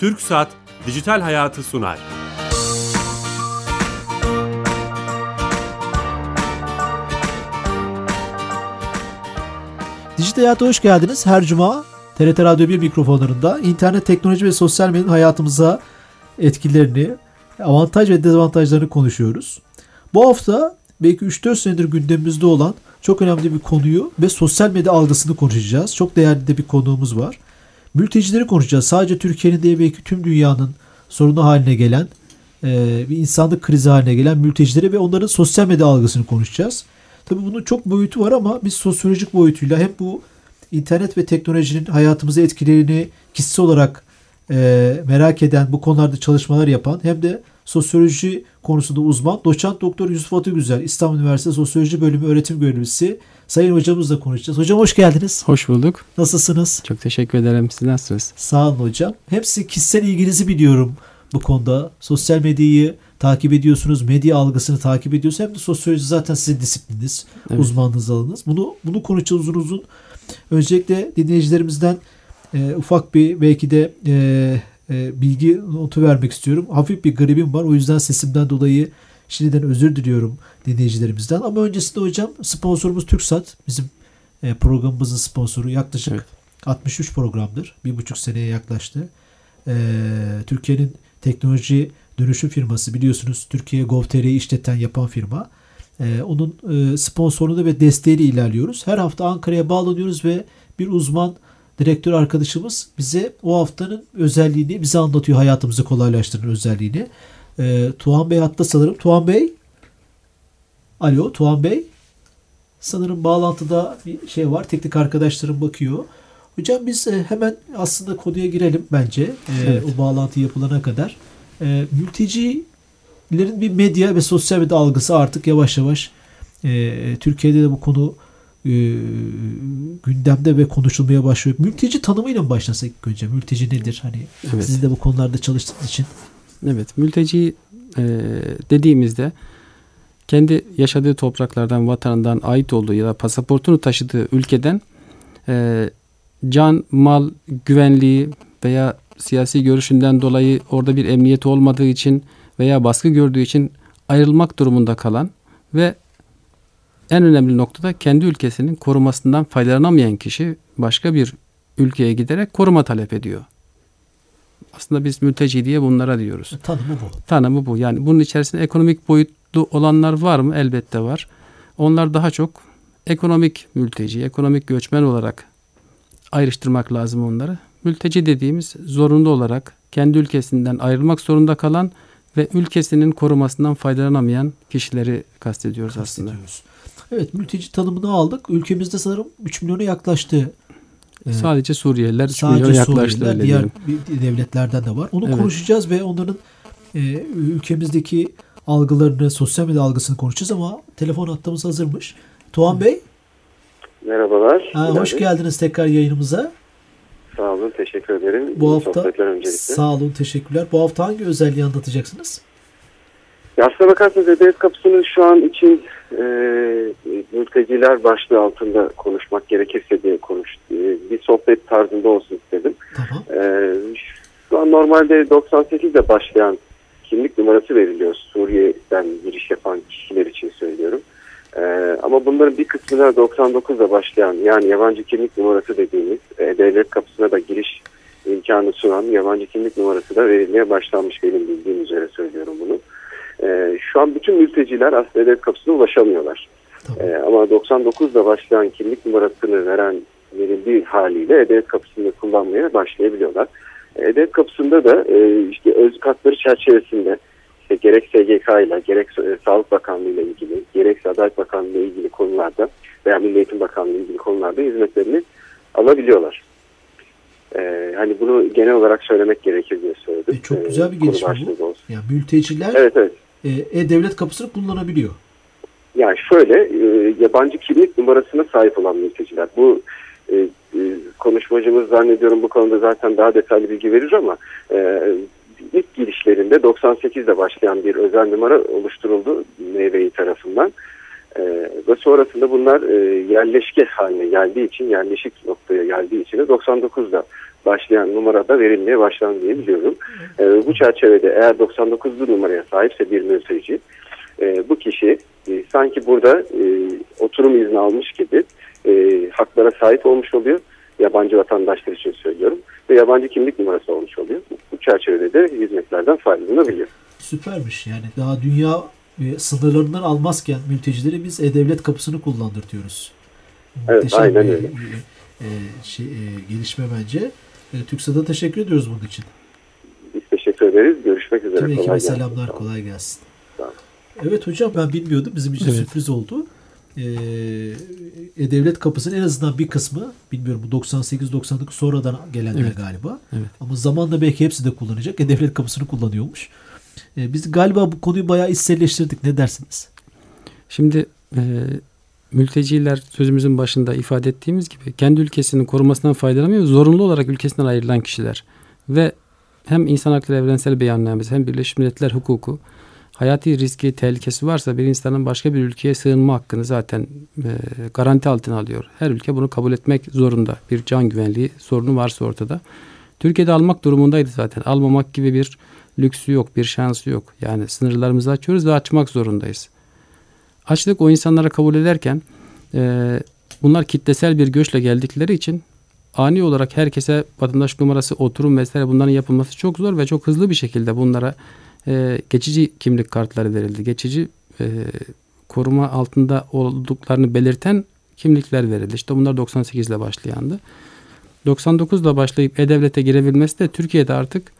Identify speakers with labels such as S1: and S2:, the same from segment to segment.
S1: Türk Saat Dijital Hayatı sunar.
S2: Dijital Hayat'a hoş geldiniz. Her cuma TRT Radyo 1 mikrofonlarında internet, teknoloji ve sosyal medyanın hayatımıza etkilerini, avantaj ve dezavantajlarını konuşuyoruz. Bu hafta belki 3-4 senedir gündemimizde olan çok önemli bir konuyu ve sosyal medya algısını konuşacağız. Çok değerli de bir konuğumuz var. Mültecileri konuşacağız. Sadece Türkiye'nin değil belki tüm dünyanın sorunu haline gelen e, bir insanlık krizi haline gelen mültecileri ve onların sosyal medya algısını konuşacağız. Tabii bunun çok boyutu var ama biz sosyolojik boyutuyla hem bu internet ve teknolojinin hayatımıza etkilerini kişisel olarak e, merak eden, bu konularda çalışmalar yapan hem de sosyoloji konusunda uzman doçent doktor Yusuf Atıgüzel İstanbul Üniversitesi Sosyoloji Bölümü öğretim görevlisi Sayın hocamızla konuşacağız. Hocam hoş geldiniz.
S3: Hoş bulduk.
S2: Nasılsınız?
S3: Çok teşekkür ederim. Siz nasılsınız?
S2: Sağ olun hocam. Hepsi kişisel ilginizi biliyorum bu konuda. Sosyal medyayı takip ediyorsunuz, medya algısını takip ediyorsunuz. Hem de sosyoloji zaten sizin disiplininiz, evet. uzmanlığınız alanınız. Bunu bunu konuşacağız uzun uzun. Öncelikle dinleyicilerimizden e, ufak bir belki de e, e, bilgi notu vermek istiyorum. Hafif bir gribim var. O yüzden sesimden dolayı şimdiden özür diliyorum dinleyicilerimizden. Ama öncesinde hocam sponsorumuz TürkSat. Bizim e, programımızın sponsoru yaklaşık evet. 63 programdır. Bir buçuk seneye yaklaştı. E, Türkiye'nin teknoloji dönüşüm firması biliyorsunuz Türkiye Gov.tr'yi işleten yapan firma. E, onun e, sponsorluğunda ve desteğiyle ilerliyoruz. Her hafta Ankara'ya bağlanıyoruz ve bir uzman direktör arkadaşımız bize o haftanın özelliğini bize anlatıyor. Hayatımızı kolaylaştıran özelliğini. E, Tuğan Bey hatta sanırım. Tuğan Bey Alo Tuğan Bey. Sanırım bağlantıda bir şey var. Teknik arkadaşlarım bakıyor. Hocam biz e, hemen aslında konuya girelim bence. E, evet. O bağlantı yapılana kadar. E, mültecilerin bir medya ve sosyal medya algısı artık yavaş yavaş Türkiye'de de bu konu gündemde ve konuşulmaya başlıyor. Mülteci tanımıyla mı başlasak önce? Mülteci nedir? Hani evet. sizin de bu konularda çalıştığınız için.
S3: Evet, mülteci e, dediğimizde kendi yaşadığı topraklardan, vatanından ait olduğu ya da pasaportunu taşıdığı ülkeden e, can, mal, güvenliği veya siyasi görüşünden dolayı orada bir emniyet olmadığı için veya baskı gördüğü için ayrılmak durumunda kalan ve en önemli noktada kendi ülkesinin korumasından faydalanamayan kişi başka bir ülkeye giderek koruma talep ediyor. Aslında biz mülteci diye bunlara diyoruz.
S2: E, tanımı bu.
S3: Tanımı bu. Yani bunun içerisinde ekonomik boyutlu olanlar var mı? Elbette var. Onlar daha çok ekonomik mülteci, ekonomik göçmen olarak ayrıştırmak lazım onları. Mülteci dediğimiz zorunlu olarak kendi ülkesinden ayrılmak zorunda kalan ve ülkesinin korumasından faydalanamayan kişileri kastediyoruz aslında.
S2: Evet mülteci tanımını aldık. Ülkemizde sanırım 3 milyona yaklaştı.
S3: Ee, Sadece Suriyeliler 3 milyona yaklaştı.
S2: Suriyeliler, diğer devletlerden de var. Onu evet. konuşacağız ve onların e, ülkemizdeki algılarını, sosyal medya algısını konuşacağız ama telefon hattımız hazırmış. Tuğan Bey.
S4: Merhabalar.
S2: Ha, hoş geldiniz tekrar yayınımıza.
S4: Sağ olun, teşekkür ederim.
S2: Bu hafta sağ olun, teşekkürler. Bu hafta hangi özelliği anlatacaksınız?
S4: Ya aslına bakarsanız Edebiyat Kapısı'nın şu an için e, mülteciler başlığı altında konuşmak gerekirse diye konuş, e, bir sohbet tarzında olsun istedim. Tamam. E, şu an normalde 98'de başlayan kimlik numarası veriliyor Suriye'den giriş yapan kişiler için söylüyorum. Ee, ama bunların bir kısmı da 99'da başlayan yani yabancı kimlik numarası dediğimiz e, devlet kapısına da giriş imkanı sunan yabancı kimlik numarası da verilmeye başlanmış benim bildiğim üzere söylüyorum bunu. Ee, şu an bütün mülteciler aslında devlet kapısına ulaşamıyorlar. Ee, ama 99'da başlayan kimlik numarasını veren verildiği haliyle e kapısını kullanmaya başlayabiliyorlar. e kapısında da e, işte öz hakları çerçevesinde işte gerek SGK ile gerek e, Sağlık Bakanlığı ile ilgili gerekse Adalet Bakanlığı ile ilgili konularda veya Milli Eğitim Bakanlığı ile ilgili konularda hizmetlerini alabiliyorlar. Ee, hani bunu genel olarak söylemek gerekir diye söyledim.
S2: E, çok güzel bir gelişme bu. Olsun. Yani mülteciler evet, evet. E, e-devlet kapısını kullanabiliyor.
S4: Yani şöyle e, yabancı kimlik numarasına sahip olan mülteciler. Bu e, e, konuşmacımız zannediyorum bu konuda zaten daha detaylı bilgi verir ama e, ilk girişlerinde 98'de başlayan bir özel numara oluşturuldu MVI tarafından. E, ve sonrasında bunlar e, yerleşke haline geldiği için, yerleşik noktaya geldiği için de 99'da başlayan numarada verilmeye başlandı diye biliyorum. E, bu çerçevede eğer 99'lu numaraya sahipse bir mülteci, e, bu kişi e, sanki burada e, oturum izni almış gibi e, haklara sahip olmuş oluyor. Yabancı vatandaşlar için söylüyorum. Ve yabancı kimlik numarası olmuş oluyor. Bu çerçevede de hizmetlerden faydalanabiliyor.
S2: Süpermiş yani daha dünya e, sınırlarından almazken mültecileri biz e-devlet kapısını kullandırtıyoruz.
S4: Evet Muhteşem aynen öyle.
S2: E, e, şey, e, gelişme bence. E, TÜKSAD'a teşekkür ediyoruz bunun için.
S4: Biz teşekkür ederiz. Görüşmek üzere.
S2: Tüm ekibe selamlar. Kolay gelsin. Evet hocam ben bilmiyordum. Bizim için evet. sürpriz oldu. Ee, E-Devlet kapısının en azından bir kısmı bilmiyorum bu 98-99 sonradan gelenler evet. galiba. Evet. Ama zamanla belki hepsi de kullanacak. E-Devlet kapısını kullanıyormuş. Ee, biz galiba bu konuyu bayağı içselleştirdik. Ne dersiniz?
S3: Şimdi e, mülteciler sözümüzün başında ifade ettiğimiz gibi kendi ülkesinin korumasından faydalanmıyor. Zorunlu olarak ülkesinden ayrılan kişiler. Ve hem insan hakları evrensel beyannamesi hem Birleşmiş Milletler hukuku hayati riski, tehlikesi varsa bir insanın başka bir ülkeye sığınma hakkını zaten e, garanti altına alıyor. Her ülke bunu kabul etmek zorunda. Bir can güvenliği sorunu varsa ortada. Türkiye'de almak durumundaydı zaten. Almamak gibi bir lüksü yok, bir şansı yok. Yani sınırlarımızı açıyoruz ve açmak zorundayız. Açlık o insanlara kabul ederken e, bunlar kitlesel bir göçle geldikleri için ani olarak herkese vatandaş numarası, oturum vesaire bunların yapılması çok zor ve çok hızlı bir şekilde bunlara e, geçici kimlik kartları verildi. Geçici e, koruma altında olduklarını belirten kimlikler verildi. İşte bunlar 98 ile başlayandı. 99 ile başlayıp E-Devlet'e girebilmesi de Türkiye'de artık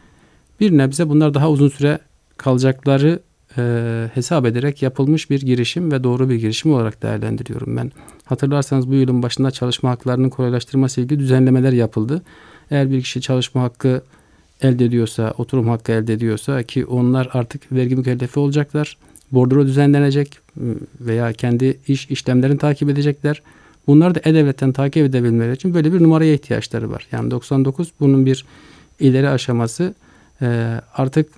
S3: bir nebze bunlar daha uzun süre kalacakları e, hesap ederek yapılmış bir girişim ve doğru bir girişim olarak değerlendiriyorum ben. Hatırlarsanız bu yılın başında çalışma haklarının kolaylaştırması ilgili düzenlemeler yapıldı. Eğer bir kişi çalışma hakkı elde ediyorsa, oturum hakkı elde ediyorsa ki onlar artık vergi mükellefi olacaklar. Bordro düzenlenecek veya kendi iş işlemlerini takip edecekler. Bunlar da E-Devlet'ten takip edebilmeleri için böyle bir numaraya ihtiyaçları var. Yani 99 bunun bir ileri aşaması ee, artık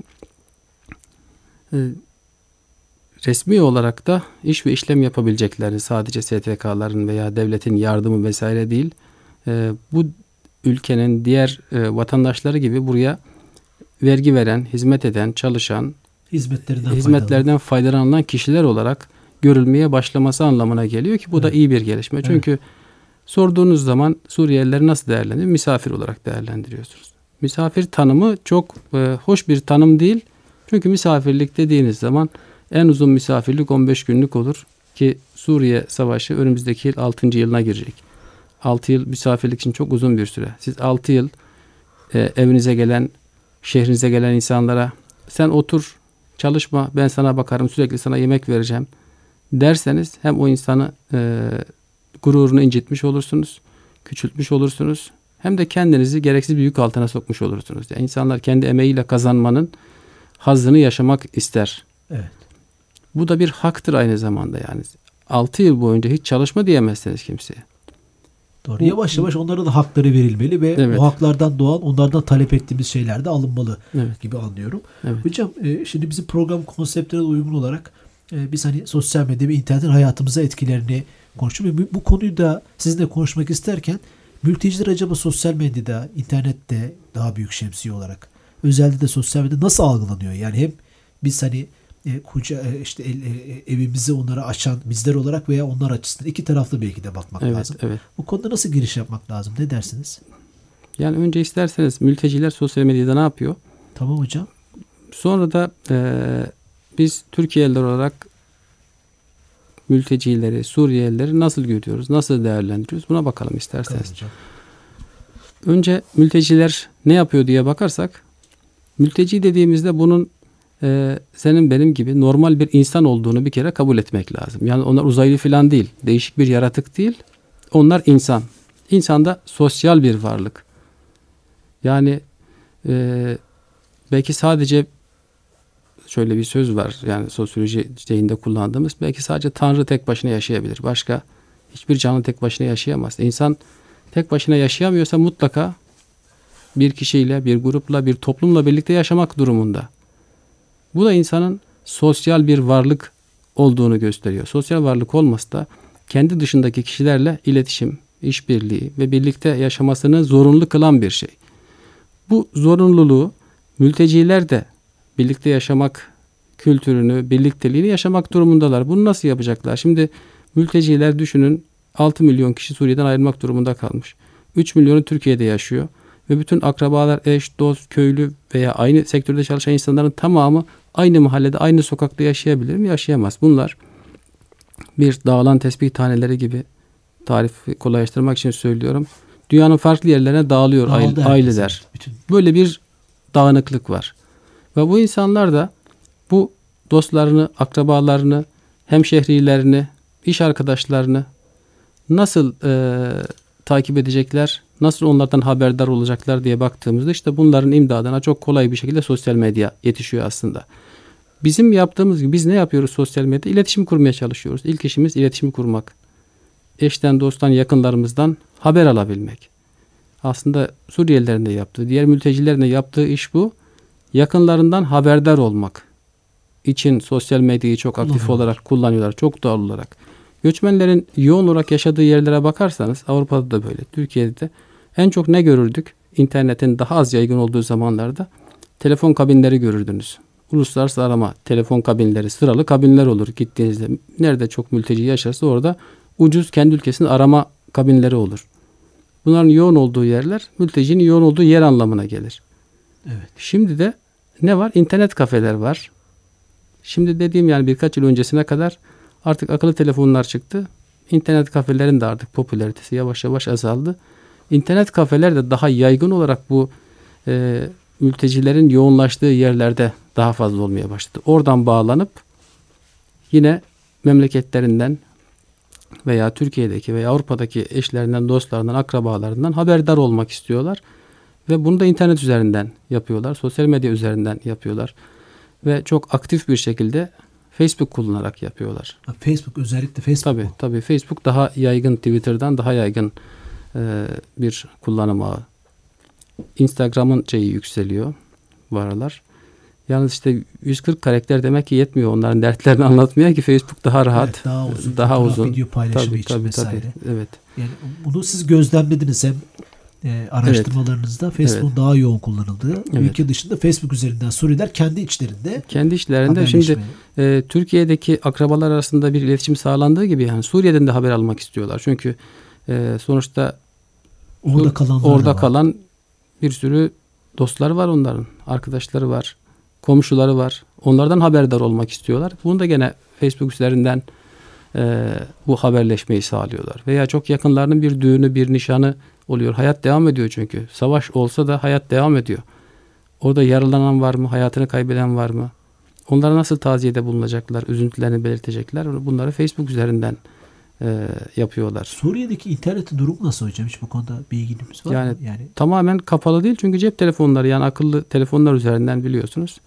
S3: resmi olarak da iş ve işlem yapabileceklerini sadece STK'ların veya devletin yardımı vesaire değil e, bu ülkenin diğer e, vatandaşları gibi buraya vergi veren, hizmet eden, çalışan,
S2: hizmetlerinden,
S3: hizmetlerden faydalanan kişiler olarak görülmeye başlaması anlamına geliyor ki bu evet. da iyi bir gelişme. Çünkü evet. sorduğunuz zaman Suriyelileri nasıl değerlendiriyor? Misafir olarak değerlendiriyorsunuz. Misafir tanımı çok e, hoş bir tanım değil. Çünkü misafirlik dediğiniz zaman en uzun misafirlik 15 günlük olur ki Suriye Savaşı önümüzdeki yıl 6. yılına girecek. 6 yıl misafirlik için çok uzun bir süre. Siz 6 yıl e, evinize gelen, şehrinize gelen insanlara sen otur, çalışma, ben sana bakarım, sürekli sana yemek vereceğim derseniz hem o insanı e, gururunu incitmiş olursunuz, küçültmüş olursunuz. Hem de kendinizi gereksiz bir yük altına sokmuş olursunuz. Yani insanlar kendi emeğiyle kazanmanın hazzını yaşamak ister.
S2: Evet.
S3: Bu da bir haktır aynı zamanda yani. 6 yıl boyunca hiç çalışma diyemezsiniz kimseye.
S2: Doğru. Yavaş yavaş onlara da hakları verilmeli ve evet. o haklardan doğan onlardan talep ettiğimiz şeyler de alınmalı evet. gibi anlıyorum. Evet. Hocam e, şimdi bizim program konseptlerine uygun olarak e, biz hani sosyal medya ve internetin hayatımıza etkilerini konuştuk. Bu, bu konuyu da sizinle konuşmak isterken mülteciler acaba sosyal medyada, internette daha büyük şemsiye olarak özellikle de sosyal medyada nasıl algılanıyor? Yani hem biz hani e, kuca e, işte el, e, evimizi onlara açan bizler olarak veya onlar açısından iki taraflı belki de bakmak
S3: evet,
S2: lazım.
S3: Evet.
S2: Bu konuda nasıl giriş yapmak lazım? Ne dersiniz?
S3: Yani önce isterseniz mülteciler sosyal medyada ne yapıyor?
S2: Tamam hocam.
S3: Sonra da e, biz Türkiye'liler olarak mültecileri, Suriyelileri nasıl görüyoruz, nasıl değerlendiriyoruz? Buna bakalım isterseniz. Tamam Önce mülteciler ne yapıyor diye bakarsak, mülteci dediğimizde bunun e, senin benim gibi normal bir insan olduğunu bir kere kabul etmek lazım. Yani onlar uzaylı falan değil. Değişik bir yaratık değil. Onlar insan. İnsan da sosyal bir varlık. Yani e, belki sadece şöyle bir söz var. Yani sosyoloji şeyinde kullandığımız belki sadece Tanrı tek başına yaşayabilir. Başka hiçbir canlı tek başına yaşayamaz. İnsan tek başına yaşayamıyorsa mutlaka bir kişiyle, bir grupla, bir toplumla birlikte yaşamak durumunda. Bu da insanın sosyal bir varlık olduğunu gösteriyor. Sosyal varlık olmasa da kendi dışındaki kişilerle iletişim, işbirliği ve birlikte yaşamasını zorunlu kılan bir şey. Bu zorunluluğu mülteciler de birlikte yaşamak kültürünü, birlikteliğini yaşamak durumundalar. Bunu nasıl yapacaklar? Şimdi mülteciler düşünün 6 milyon kişi Suriye'den ayrılmak durumunda kalmış. 3 milyonu Türkiye'de yaşıyor ve bütün akrabalar, eş, dost, köylü veya aynı sektörde çalışan insanların tamamı aynı mahallede, aynı sokakta yaşayabilir mi? Yaşayamaz. Bunlar bir dağılan tesbih taneleri gibi tarifi kolaylaştırmak için söylüyorum. Dünyanın farklı yerlerine dağılıyor Dağıldı aileler. Bütün. Böyle bir dağınıklık var. Ve bu insanlar da bu dostlarını, akrabalarını, hemşehrilerini, iş arkadaşlarını nasıl e, takip edecekler, nasıl onlardan haberdar olacaklar diye baktığımızda işte bunların imdadına çok kolay bir şekilde sosyal medya yetişiyor aslında. Bizim yaptığımız gibi biz ne yapıyoruz sosyal medyada? İletişim kurmaya çalışıyoruz. İlk işimiz iletişimi kurmak. Eşten, dosttan, yakınlarımızdan haber alabilmek. Aslında Suriyelilerin de yaptığı, diğer mültecilerin de yaptığı iş bu. Yakınlarından haberdar olmak için sosyal medyayı çok aktif olarak kullanıyorlar. Çok doğal olarak. Göçmenlerin yoğun olarak yaşadığı yerlere bakarsanız Avrupa'da da böyle, Türkiye'de de en çok ne görürdük? İnternetin daha az yaygın olduğu zamanlarda telefon kabinleri görürdünüz. Uluslararası arama telefon kabinleri, sıralı kabinler olur gittiğinizde. Nerede çok mülteci yaşarsa orada ucuz kendi ülkesinin arama kabinleri olur. Bunların yoğun olduğu yerler mültecinin yoğun olduğu yer anlamına gelir. Evet. Şimdi de ne var? İnternet kafeler var. Şimdi dediğim yani birkaç yıl öncesine kadar Artık akıllı telefonlar çıktı. İnternet kafelerin de artık popülaritesi yavaş yavaş azaldı. İnternet kafeler de daha yaygın olarak bu e, mültecilerin yoğunlaştığı yerlerde daha fazla olmaya başladı. Oradan bağlanıp yine memleketlerinden veya Türkiye'deki veya Avrupa'daki eşlerinden, dostlarından, akrabalarından haberdar olmak istiyorlar. Ve bunu da internet üzerinden yapıyorlar. Sosyal medya üzerinden yapıyorlar. Ve çok aktif bir şekilde Facebook kullanarak yapıyorlar.
S2: Facebook özellikle Facebook
S3: Tabii mu? tabii Facebook daha yaygın Twitter'dan daha yaygın e, bir kullanım ağı. Instagram'ın şeyi yükseliyor bu aralar. Yalnız işte 140 karakter demek ki yetmiyor onların dertlerini anlatmaya ki Facebook daha rahat. Evet,
S2: daha uzun. Daha uzun. Video paylaşımı tabii, için tabii, vesaire. Tabii, evet. Yani bunu siz gözlemlediniz hem e, araştırmalarınızda evet. Facebook'un evet. daha yoğun kullanıldığı, evet. ülke dışında Facebook üzerinden Suriyeler kendi içlerinde
S3: kendi içlerinde şimdi e, Türkiye'deki akrabalar arasında bir iletişim sağlandığı gibi yani Suriye'den de haber almak istiyorlar. Çünkü e, sonuçta
S2: orada kalanlar
S3: orada kalan bir sürü dostlar var onların, arkadaşları var, komşuları var. Onlardan haberdar olmak istiyorlar. Bunu da gene Facebook üzerinden e, bu haberleşmeyi sağlıyorlar. Veya çok yakınlarının bir düğünü, bir nişanı oluyor. Hayat devam ediyor çünkü. Savaş olsa da hayat devam ediyor. Orada yaralanan var mı? Hayatını kaybeden var mı? Onlara nasıl taziyede bulunacaklar? Üzüntülerini belirtecekler. Bunları Facebook üzerinden e, yapıyorlar.
S2: Suriye'deki internetin durumu nasıl hocam? Hiç bu konuda bilginiz var
S3: yani,
S2: mı? Yani
S3: tamamen kapalı değil çünkü cep telefonları yani akıllı telefonlar üzerinden biliyorsunuz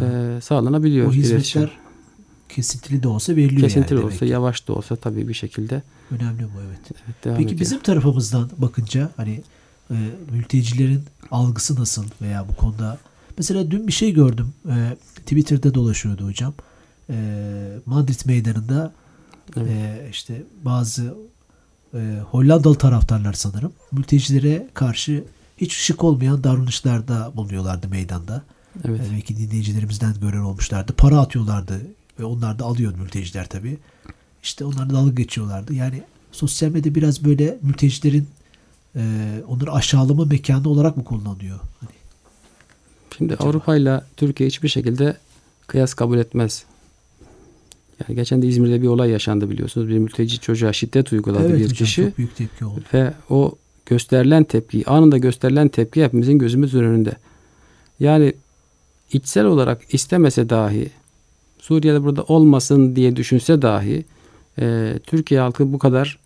S3: e, sağlanabiliyor.
S2: O hizmetler iletişim. kesintili de olsa veriliyor
S3: kesintili
S2: yani.
S3: Olsa, yavaş da olsa tabii bir şekilde
S2: Önemli bu evet. evet Peki ediyor. bizim tarafımızdan bakınca hani e, mültecilerin algısı nasıl veya bu konuda mesela dün bir şey gördüm. E, Twitter'da dolaşıyordu hocam. E, Madrid meydanında evet. e, işte bazı e, Hollandalı taraftarlar sanırım mültecilere karşı hiç şık olmayan davranışlarda bulunuyorlardı meydanda. Evet. E, belki dinleyicilerimizden gören olmuşlardı. Para atıyorlardı ve onlar da alıyor mülteciler tabii. İşte onlar dalga geçiyorlardı. Yani sosyal medya biraz böyle mültecilerin e, onları aşağılama mekanı olarak mı kullanılıyor? Hani,
S3: Şimdi Avrupa ile Türkiye hiçbir şekilde kıyas kabul etmez. Yani geçen de İzmir'de bir olay yaşandı biliyorsunuz. Bir mülteci çocuğa şiddet uyguladı evet, bir hocam, kişi. Çok
S2: büyük tepki oldu.
S3: Ve o gösterilen tepki, anında gösterilen tepki hepimizin gözümüzün önünde. Yani içsel olarak istemese dahi Suriye'de burada olmasın diye düşünse dahi e, Türkiye halkı bu kadar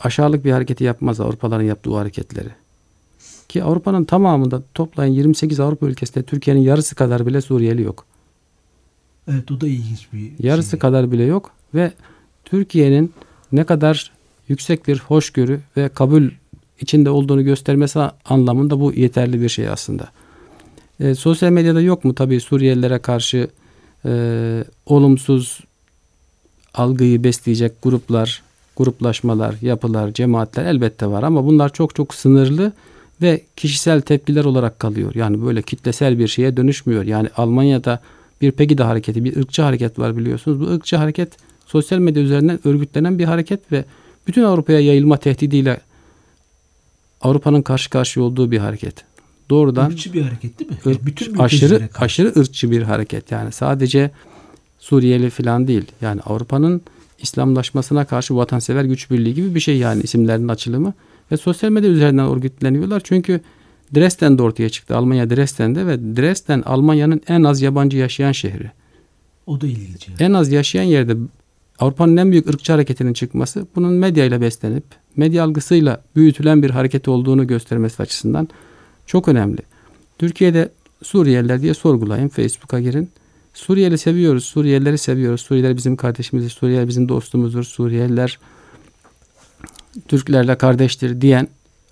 S3: aşağılık bir hareketi yapmaz Avrupaların yaptığı hareketleri. Ki Avrupa'nın tamamında toplayın 28 Avrupa ülkesinde Türkiye'nin yarısı kadar bile Suriyeli yok.
S2: Evet o da ilginç bir
S3: Yarısı şey. kadar bile yok ve Türkiye'nin ne kadar yüksek bir hoşgörü ve kabul içinde olduğunu göstermesi anlamında bu yeterli bir şey aslında. E, sosyal medyada yok mu tabii Suriyelilere karşı e, olumsuz algıyı besleyecek gruplar, gruplaşmalar, yapılar, cemaatler elbette var ama bunlar çok çok sınırlı ve kişisel tepkiler olarak kalıyor. Yani böyle kitlesel bir şeye dönüşmüyor. Yani Almanya'da bir Pegida hareketi, bir ırkçı hareket var biliyorsunuz. Bu ırkçı hareket sosyal medya üzerinden örgütlenen bir hareket ve bütün Avrupa'ya yayılma tehdidiyle Avrupa'nın karşı karşıya olduğu bir hareket. Doğrudan
S2: ırkçı bir hareket değil mi?
S3: Irk, yani bütün aşırı aşırı ırkçı bir hareket. Yani sadece Suriyeli falan değil. Yani Avrupa'nın İslamlaşmasına karşı vatansever güç birliği gibi bir şey yani isimlerinin açılımı ve sosyal medya üzerinden örgütleniyorlar. Çünkü Dresden'de ortaya çıktı. Almanya Dresden'de ve Dresden Almanya'nın en az yabancı yaşayan şehri.
S2: O da ilginç. Yani.
S3: En az yaşayan yerde Avrupa'nın en büyük ırkçı hareketinin çıkması bunun medyayla beslenip medya algısıyla büyütülen bir hareket olduğunu göstermesi açısından çok önemli. Türkiye'de Suriyeliler diye sorgulayın. Facebook'a girin. Suriyeli seviyoruz. Suriyelileri seviyoruz. Suriyeliler bizim kardeşimizdir. Suriyeliler bizim dostumuzdur. Suriyeliler Türklerle kardeştir diyen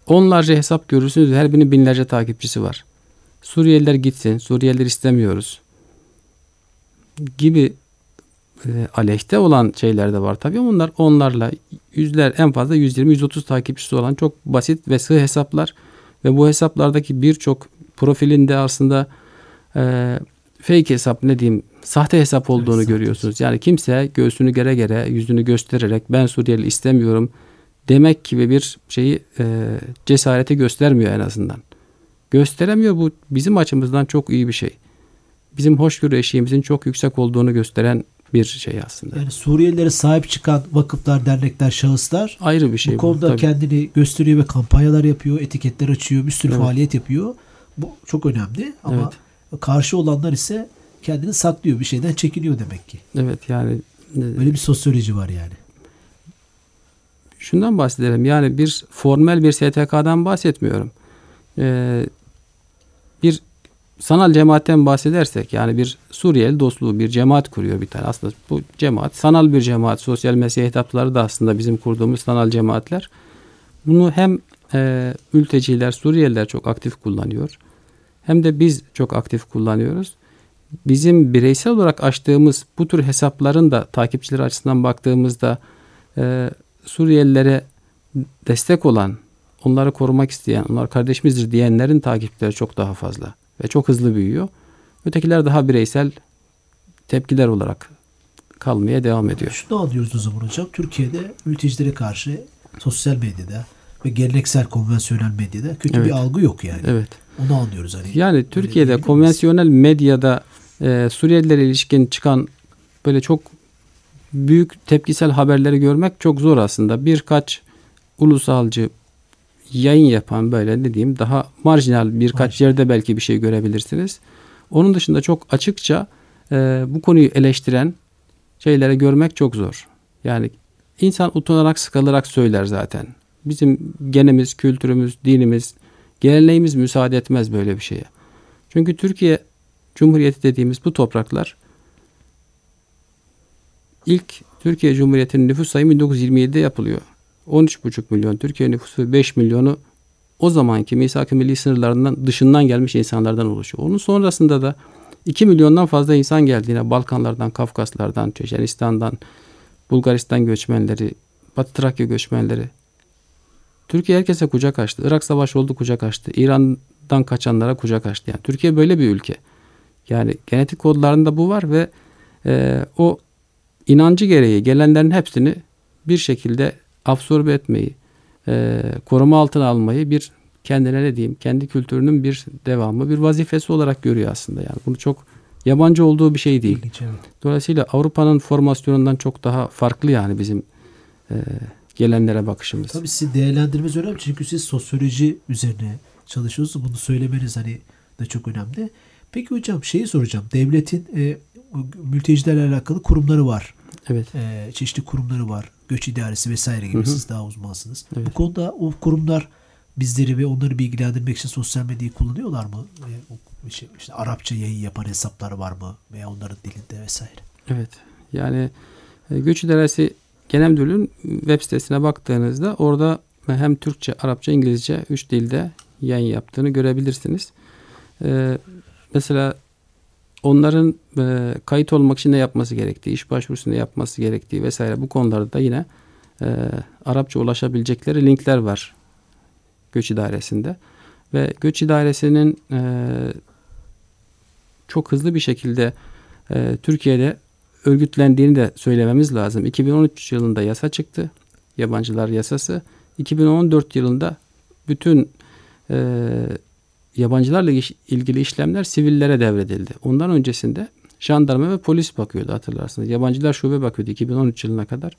S3: onlarca hesap görürsünüz. Her birinin binlerce takipçisi var. Suriyeliler gitsin. Suriyeliler istemiyoruz. Gibi e, aleyhte olan şeyler de var tabii. Onlar onlarla yüzler en fazla 120-130 takipçisi olan çok basit ve sığ hesaplar ve bu hesaplardaki birçok profilinde aslında e, fake hesap ne diyeyim sahte hesap olduğunu evet, görüyorsunuz. Yani kimse göğsünü gere gere yüzünü göstererek ben Suriyeli istemiyorum demek gibi bir şeyi e, cesareti göstermiyor en azından. Gösteremiyor bu bizim açımızdan çok iyi bir şey. Bizim hoşgörü eşiğimizin çok yüksek olduğunu gösteren bir şey aslında.
S2: Yani Suriyelilere sahip çıkan vakıflar, dernekler, şahıslar
S3: ayrı bir şey.
S2: Bu konuda tabii. kendini gösteriyor ve kampanyalar yapıyor, etiketler açıyor, bir sürü evet. faaliyet yapıyor. Bu çok önemli ama evet. karşı olanlar ise kendini saklıyor, bir şeyden çekiniyor demek ki.
S3: Evet yani
S2: e, böyle bir sosyoloji var yani.
S3: Şundan bahsedelim. Yani bir formel bir STK'dan bahsetmiyorum. Ee, bir sanal cemaatten bahsedersek yani bir Suriyeli dostluğu bir cemaat kuruyor bir tane. Aslında bu cemaat sanal bir cemaat. Sosyal mesleği hitapları da aslında bizim kurduğumuz sanal cemaatler. Bunu hem e, mülteciler, Suriyeliler çok aktif kullanıyor. Hem de biz çok aktif kullanıyoruz. Bizim bireysel olarak açtığımız bu tür hesapların da takipçileri açısından baktığımızda e, Suriyelilere destek olan, onları korumak isteyen, onlar kardeşimizdir diyenlerin takipçileri çok daha fazla ve çok hızlı büyüyor. Ötekiler daha bireysel tepkiler olarak kalmaya devam ediyor.
S2: Şunu anlıyoruz o zaman hocam. Türkiye'de mültecilere karşı sosyal medyada ve geleneksel konvansiyonel medyada kötü evet. bir algı yok yani.
S3: Evet.
S2: Onu anlıyoruz. Hani
S3: yani Türkiye'de konvansiyonel medyada e, Suriyelilere ilişkin çıkan böyle çok büyük tepkisel haberleri görmek çok zor aslında. Birkaç ulusalcı yayın yapan böyle ne diyeyim daha marjinal birkaç Marjinal. yerde belki bir şey görebilirsiniz. Onun dışında çok açıkça e, bu konuyu eleştiren şeyleri görmek çok zor. Yani insan utanarak sıkılarak söyler zaten. Bizim genimiz, kültürümüz, dinimiz, geleneğimiz müsaade etmez böyle bir şeye. Çünkü Türkiye Cumhuriyeti dediğimiz bu topraklar ilk Türkiye Cumhuriyeti'nin nüfus sayımı 1927'de yapılıyor. 13,5 milyon Türkiye nüfusu 5 milyonu o zamanki misak-ı milli sınırlarından dışından gelmiş insanlardan oluşuyor. Onun sonrasında da 2 milyondan fazla insan geldiğine Balkanlardan, Kafkaslardan, Çeçenistan'dan, Bulgaristan göçmenleri, Batı Trakya göçmenleri. Türkiye herkese kucak açtı. Irak Savaşı oldu kucak açtı. İran'dan kaçanlara kucak açtı. Yani Türkiye böyle bir ülke. Yani genetik kodlarında bu var ve e, o inancı gereği gelenlerin hepsini bir şekilde absorbe etmeyi, e, koruma altına almayı bir kendine ne diyeyim, kendi kültürünün bir devamı, bir vazifesi olarak görüyor aslında. Yani bunu çok yabancı olduğu bir şey değil. Dolayısıyla Avrupa'nın formasyonundan çok daha farklı yani bizim e, gelenlere bakışımız.
S2: Tabii siz değerlendirmeniz önemli çünkü siz sosyoloji üzerine çalışıyorsunuz. Bunu söylemeniz hani de çok önemli. Peki hocam şeyi soracağım. Devletin e, mültecilerle alakalı kurumları var.
S3: Evet.
S2: E, çeşitli kurumları var. Göç idaresi vesaire gibi hı hı. siz daha uzmansınız. Evet. Bu konuda o kurumlar bizleri ve onları bilgilendirmek için sosyal medyayı kullanıyorlar mı? E, şey, işte Arapça yayın yapan hesaplar var mı? Veya onların dilinde vesaire.
S3: Evet. Yani e, Göç İdaresi Genel Müdürlüğü'nün web sitesine baktığınızda orada hem Türkçe, Arapça, İngilizce üç dilde yayın yaptığını görebilirsiniz. Ee, mesela onların e, kayıt olmak için ne yapması gerektiği, iş başvurusunda yapması gerektiği vesaire bu konularda da yine e, Arapça ulaşabilecekleri linkler var Göç İdaresi'nde. Ve Göç İdaresi'nin e, çok hızlı bir şekilde e, Türkiye'de örgütlendiğini de söylememiz lazım. 2013 yılında yasa çıktı. Yabancılar yasası. 2014 yılında bütün e, yabancılarla ilgili işlemler sivillere devredildi. Ondan öncesinde jandarma ve polis bakıyordu hatırlarsınız. Yabancılar şube bakıyordu 2013 yılına kadar.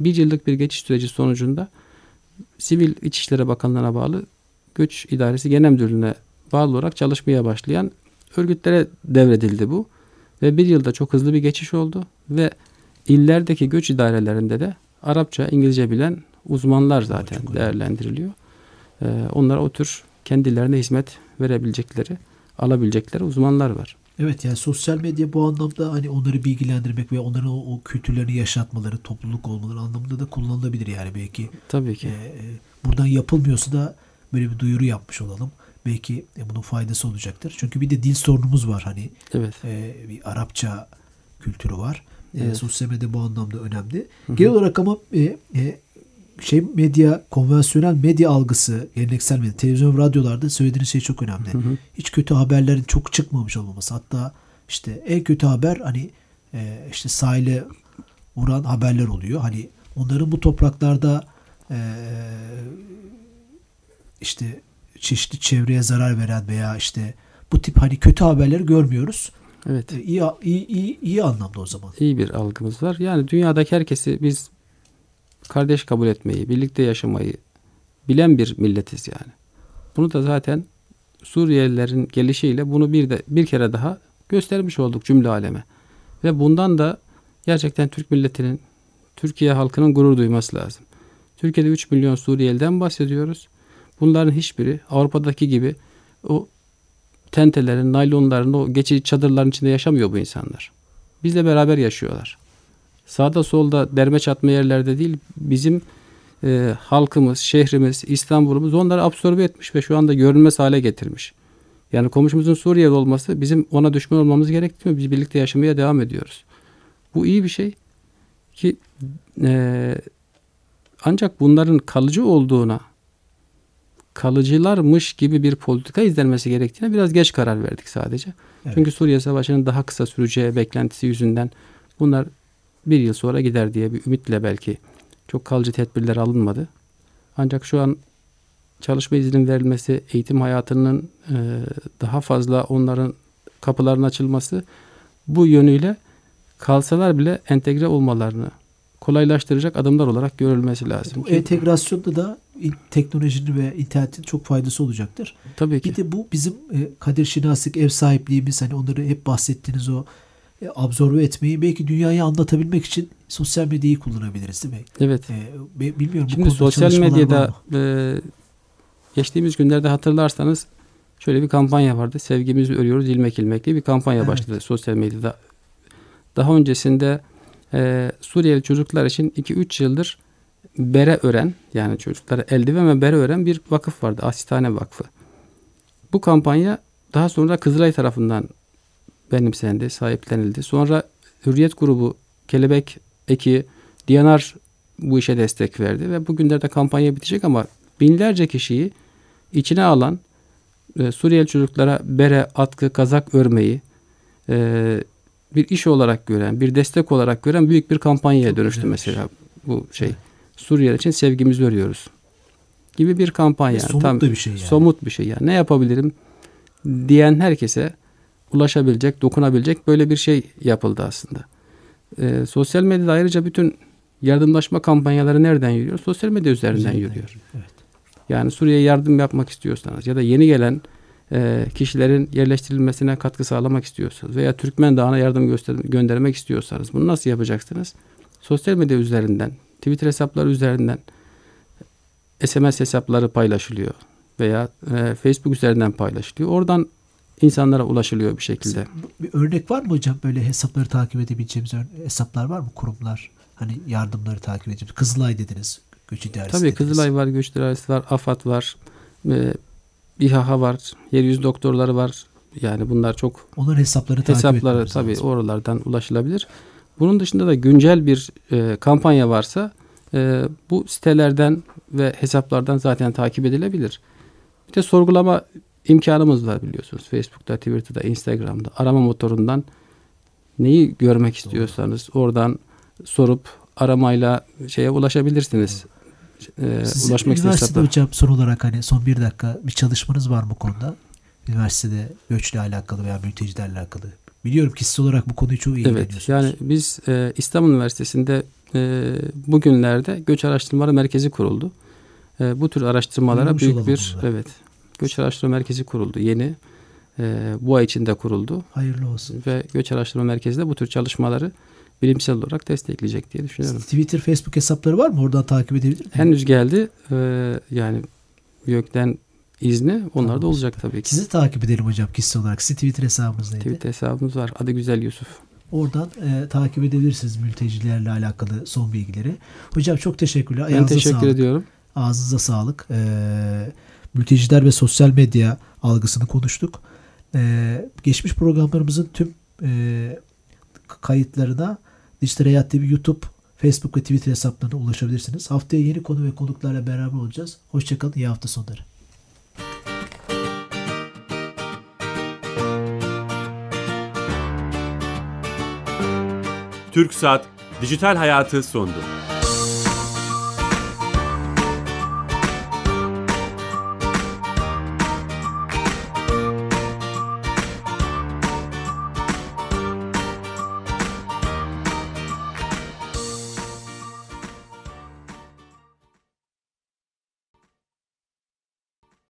S3: Bir yıllık bir geçiş süreci sonucunda Sivil İçişleri Bakanlığı'na bağlı Göç İdaresi Genel Müdürlüğü'ne bağlı olarak çalışmaya başlayan örgütlere devredildi bu. Ve bir yılda çok hızlı bir geçiş oldu ve illerdeki göç idarelerinde de Arapça, İngilizce bilen uzmanlar zaten değerlendiriliyor. Ee, onlara o tür kendilerine hizmet verebilecekleri, alabilecekleri uzmanlar var.
S2: Evet yani sosyal medya bu anlamda hani onları bilgilendirmek ve onların o, o kültürlerini yaşatmaları, topluluk olmaları anlamında da kullanılabilir yani belki.
S3: Tabii ki.
S2: E, buradan yapılmıyorsa da böyle bir duyuru yapmış olalım. Belki e, bunun faydası olacaktır. Çünkü bir de dil sorunumuz var hani.
S3: Evet.
S2: E, bir Arapça kültürü var. E,
S3: evet.
S2: E, sosyal medya bu anlamda önemli. Hı-hı. Genel olarak ama e, e, şey medya, konvansiyonel medya algısı, geleneksel medya, televizyon ve radyolarda söylediğiniz şey çok önemli. Hı hı. Hiç kötü haberlerin çok çıkmamış olmaması. Hatta işte en kötü haber hani e, işte sahile vuran haberler oluyor. Hani onların bu topraklarda e, işte çeşitli çevreye zarar veren veya işte bu tip hani kötü haberleri görmüyoruz.
S3: Evet.
S2: E, iyi, iyi, iyi, iyi anlamda o zaman.
S3: İyi bir algımız var. Yani dünyadaki herkesi biz kardeş kabul etmeyi, birlikte yaşamayı bilen bir milletiz yani. Bunu da zaten Suriyelilerin gelişiyle bunu bir de bir kere daha göstermiş olduk cümle aleme. Ve bundan da gerçekten Türk milletinin, Türkiye halkının gurur duyması lazım. Türkiye'de 3 milyon Suriyeliden bahsediyoruz. Bunların hiçbiri Avrupa'daki gibi o tentelerin, naylonların, o geçici çadırların içinde yaşamıyor bu insanlar. Bizle beraber yaşıyorlar sağda solda derme çatma yerlerde değil bizim e, halkımız, şehrimiz, İstanbul'umuz onları absorbe etmiş ve şu anda görünmez hale getirmiş. Yani komşumuzun Suriyeli olması bizim ona düşman olmamız gerekmiyor. Biz birlikte yaşamaya devam ediyoruz. Bu iyi bir şey ki e, ancak bunların kalıcı olduğuna kalıcılarmış gibi bir politika izlenmesi gerektiğine biraz geç karar verdik sadece. Evet. Çünkü Suriye Savaşı'nın daha kısa süreceği beklentisi yüzünden bunlar bir yıl sonra gider diye bir ümitle belki çok kalıcı tedbirler alınmadı. Ancak şu an çalışma izninin verilmesi, eğitim hayatının e, daha fazla onların kapıların açılması bu yönüyle kalsalar bile entegre olmalarını kolaylaştıracak adımlar olarak görülmesi lazım.
S2: Bu entegrasyonda da teknolojinin ve internetin çok faydası olacaktır.
S3: Tabii ki.
S2: Bir de bu bizim e, kadir şinaslık, ev sahipliğimiz hani onları hep bahsettiğiniz o e, absorbe etmeyi belki dünyayı anlatabilmek için sosyal medyayı kullanabiliriz değil mi?
S3: Evet.
S2: E, bilmiyorum.
S3: Şimdi sosyal medyada e, geçtiğimiz günlerde hatırlarsanız şöyle bir kampanya vardı. Sevgimizi örüyoruz ilmek ilmek diye bir kampanya evet. başladı sosyal medyada. Daha öncesinde e, Suriyeli çocuklar için 2-3 yıldır bere ören yani çocuklara eldiven ve bere ören bir vakıf vardı. Asistane Vakfı. Bu kampanya daha sonra Kızılay tarafından benimsendi, sahiplenildi. Sonra Hürriyet grubu, Kelebek Eki, Diyanar bu işe destek verdi ve bugünlerde kampanya bitecek ama binlerce kişiyi içine alan e, Suriyeli çocuklara bere, atkı, kazak örmeyi e, bir iş olarak gören, bir destek olarak gören büyük bir kampanyaya Çok dönüştü güzelmiş. mesela bu şey. Evet. Suriye için sevgimizi örüyoruz gibi bir kampanya.
S2: somut Tam, bir şey yani.
S3: Somut bir şey yani. Ne yapabilirim diyen herkese ulaşabilecek, dokunabilecek böyle bir şey yapıldı aslında. E, sosyal medyada ayrıca bütün yardımlaşma kampanyaları nereden yürüyor? Sosyal medya üzerinden Üzerinden yürüyor. Evet. Yani Suriye'ye yardım yapmak istiyorsanız ya da yeni gelen e, kişilerin yerleştirilmesine katkı sağlamak istiyorsanız veya Türkmen Dağı'na yardım göster- göndermek istiyorsanız bunu nasıl yapacaksınız? Sosyal medya üzerinden, Twitter hesapları üzerinden SMS hesapları paylaşılıyor veya e, Facebook üzerinden paylaşılıyor. Oradan insanlara ulaşılıyor bir şekilde.
S2: Bir örnek var mı hocam böyle hesapları takip edebileceğimiz hesaplar var mı kurumlar? Hani yardımları takip edeceğimiz. Kızılay dediniz. Göç İdaresi
S3: Tabii
S2: dediniz.
S3: Kızılay var, Göç İdaresi var, AFAD var, e, İHA var, yeryüzü doktorları var. Yani bunlar çok
S2: onların hesapları
S3: hesapları tabii lazım. oralardan ulaşılabilir. Bunun dışında da güncel bir e, kampanya varsa e, bu sitelerden ve hesaplardan zaten takip edilebilir. Bir de sorgulama imkanımız var biliyorsunuz. Facebook'ta, Twitter'da, Instagram'da arama motorundan neyi görmek istiyorsanız oradan sorup aramayla şeye ulaşabilirsiniz.
S2: Ee, Siz ulaşmak üniversitede hocam son olarak hani son bir dakika bir çalışmanız var mı bu konuda? Üniversitede göçle alakalı veya mültecilerle alakalı. Biliyorum kişisel olarak bu konuyu çok ilgileniyorsunuz.
S3: Evet yani biz e, İstanbul Üniversitesi'nde e, bugünlerde göç araştırmaları merkezi kuruldu. E, bu tür araştırmalara Duymuş büyük bir bunlar. evet göç araştırma merkezi kuruldu yeni. E, bu ay içinde kuruldu.
S2: Hayırlı olsun.
S3: Ve göç araştırma merkezi de bu tür çalışmaları bilimsel olarak destekleyecek diye düşünüyorum.
S2: Twitter, Facebook hesapları var mı? Oradan takip edebilir mi?
S3: Henüz geldi. Ee, yani YÖK'ten izni onlar tamam. da olacak tabii ki.
S2: Sizi takip edelim hocam kişisel olarak. Sizin Twitter hesabınız neydi?
S3: Twitter hesabımız var. Adı Güzel Yusuf.
S2: Oradan e, takip edebilirsiniz mültecilerle alakalı son bilgileri. Hocam çok teşekkürler.
S3: Ayağınıza ben teşekkür sağlık. ediyorum.
S2: Ağzınıza sağlık. E, mülteciler ve sosyal medya algısını konuştuk. E, geçmiş programlarımızın tüm e, kayıtlarına Dijital Hayat TV YouTube, Facebook ve Twitter hesaplarına ulaşabilirsiniz. Haftaya yeni konu ve konuklarla beraber olacağız. Hoşçakalın. İyi hafta sonları.
S1: Türk Saat Dijital Hayatı sondu.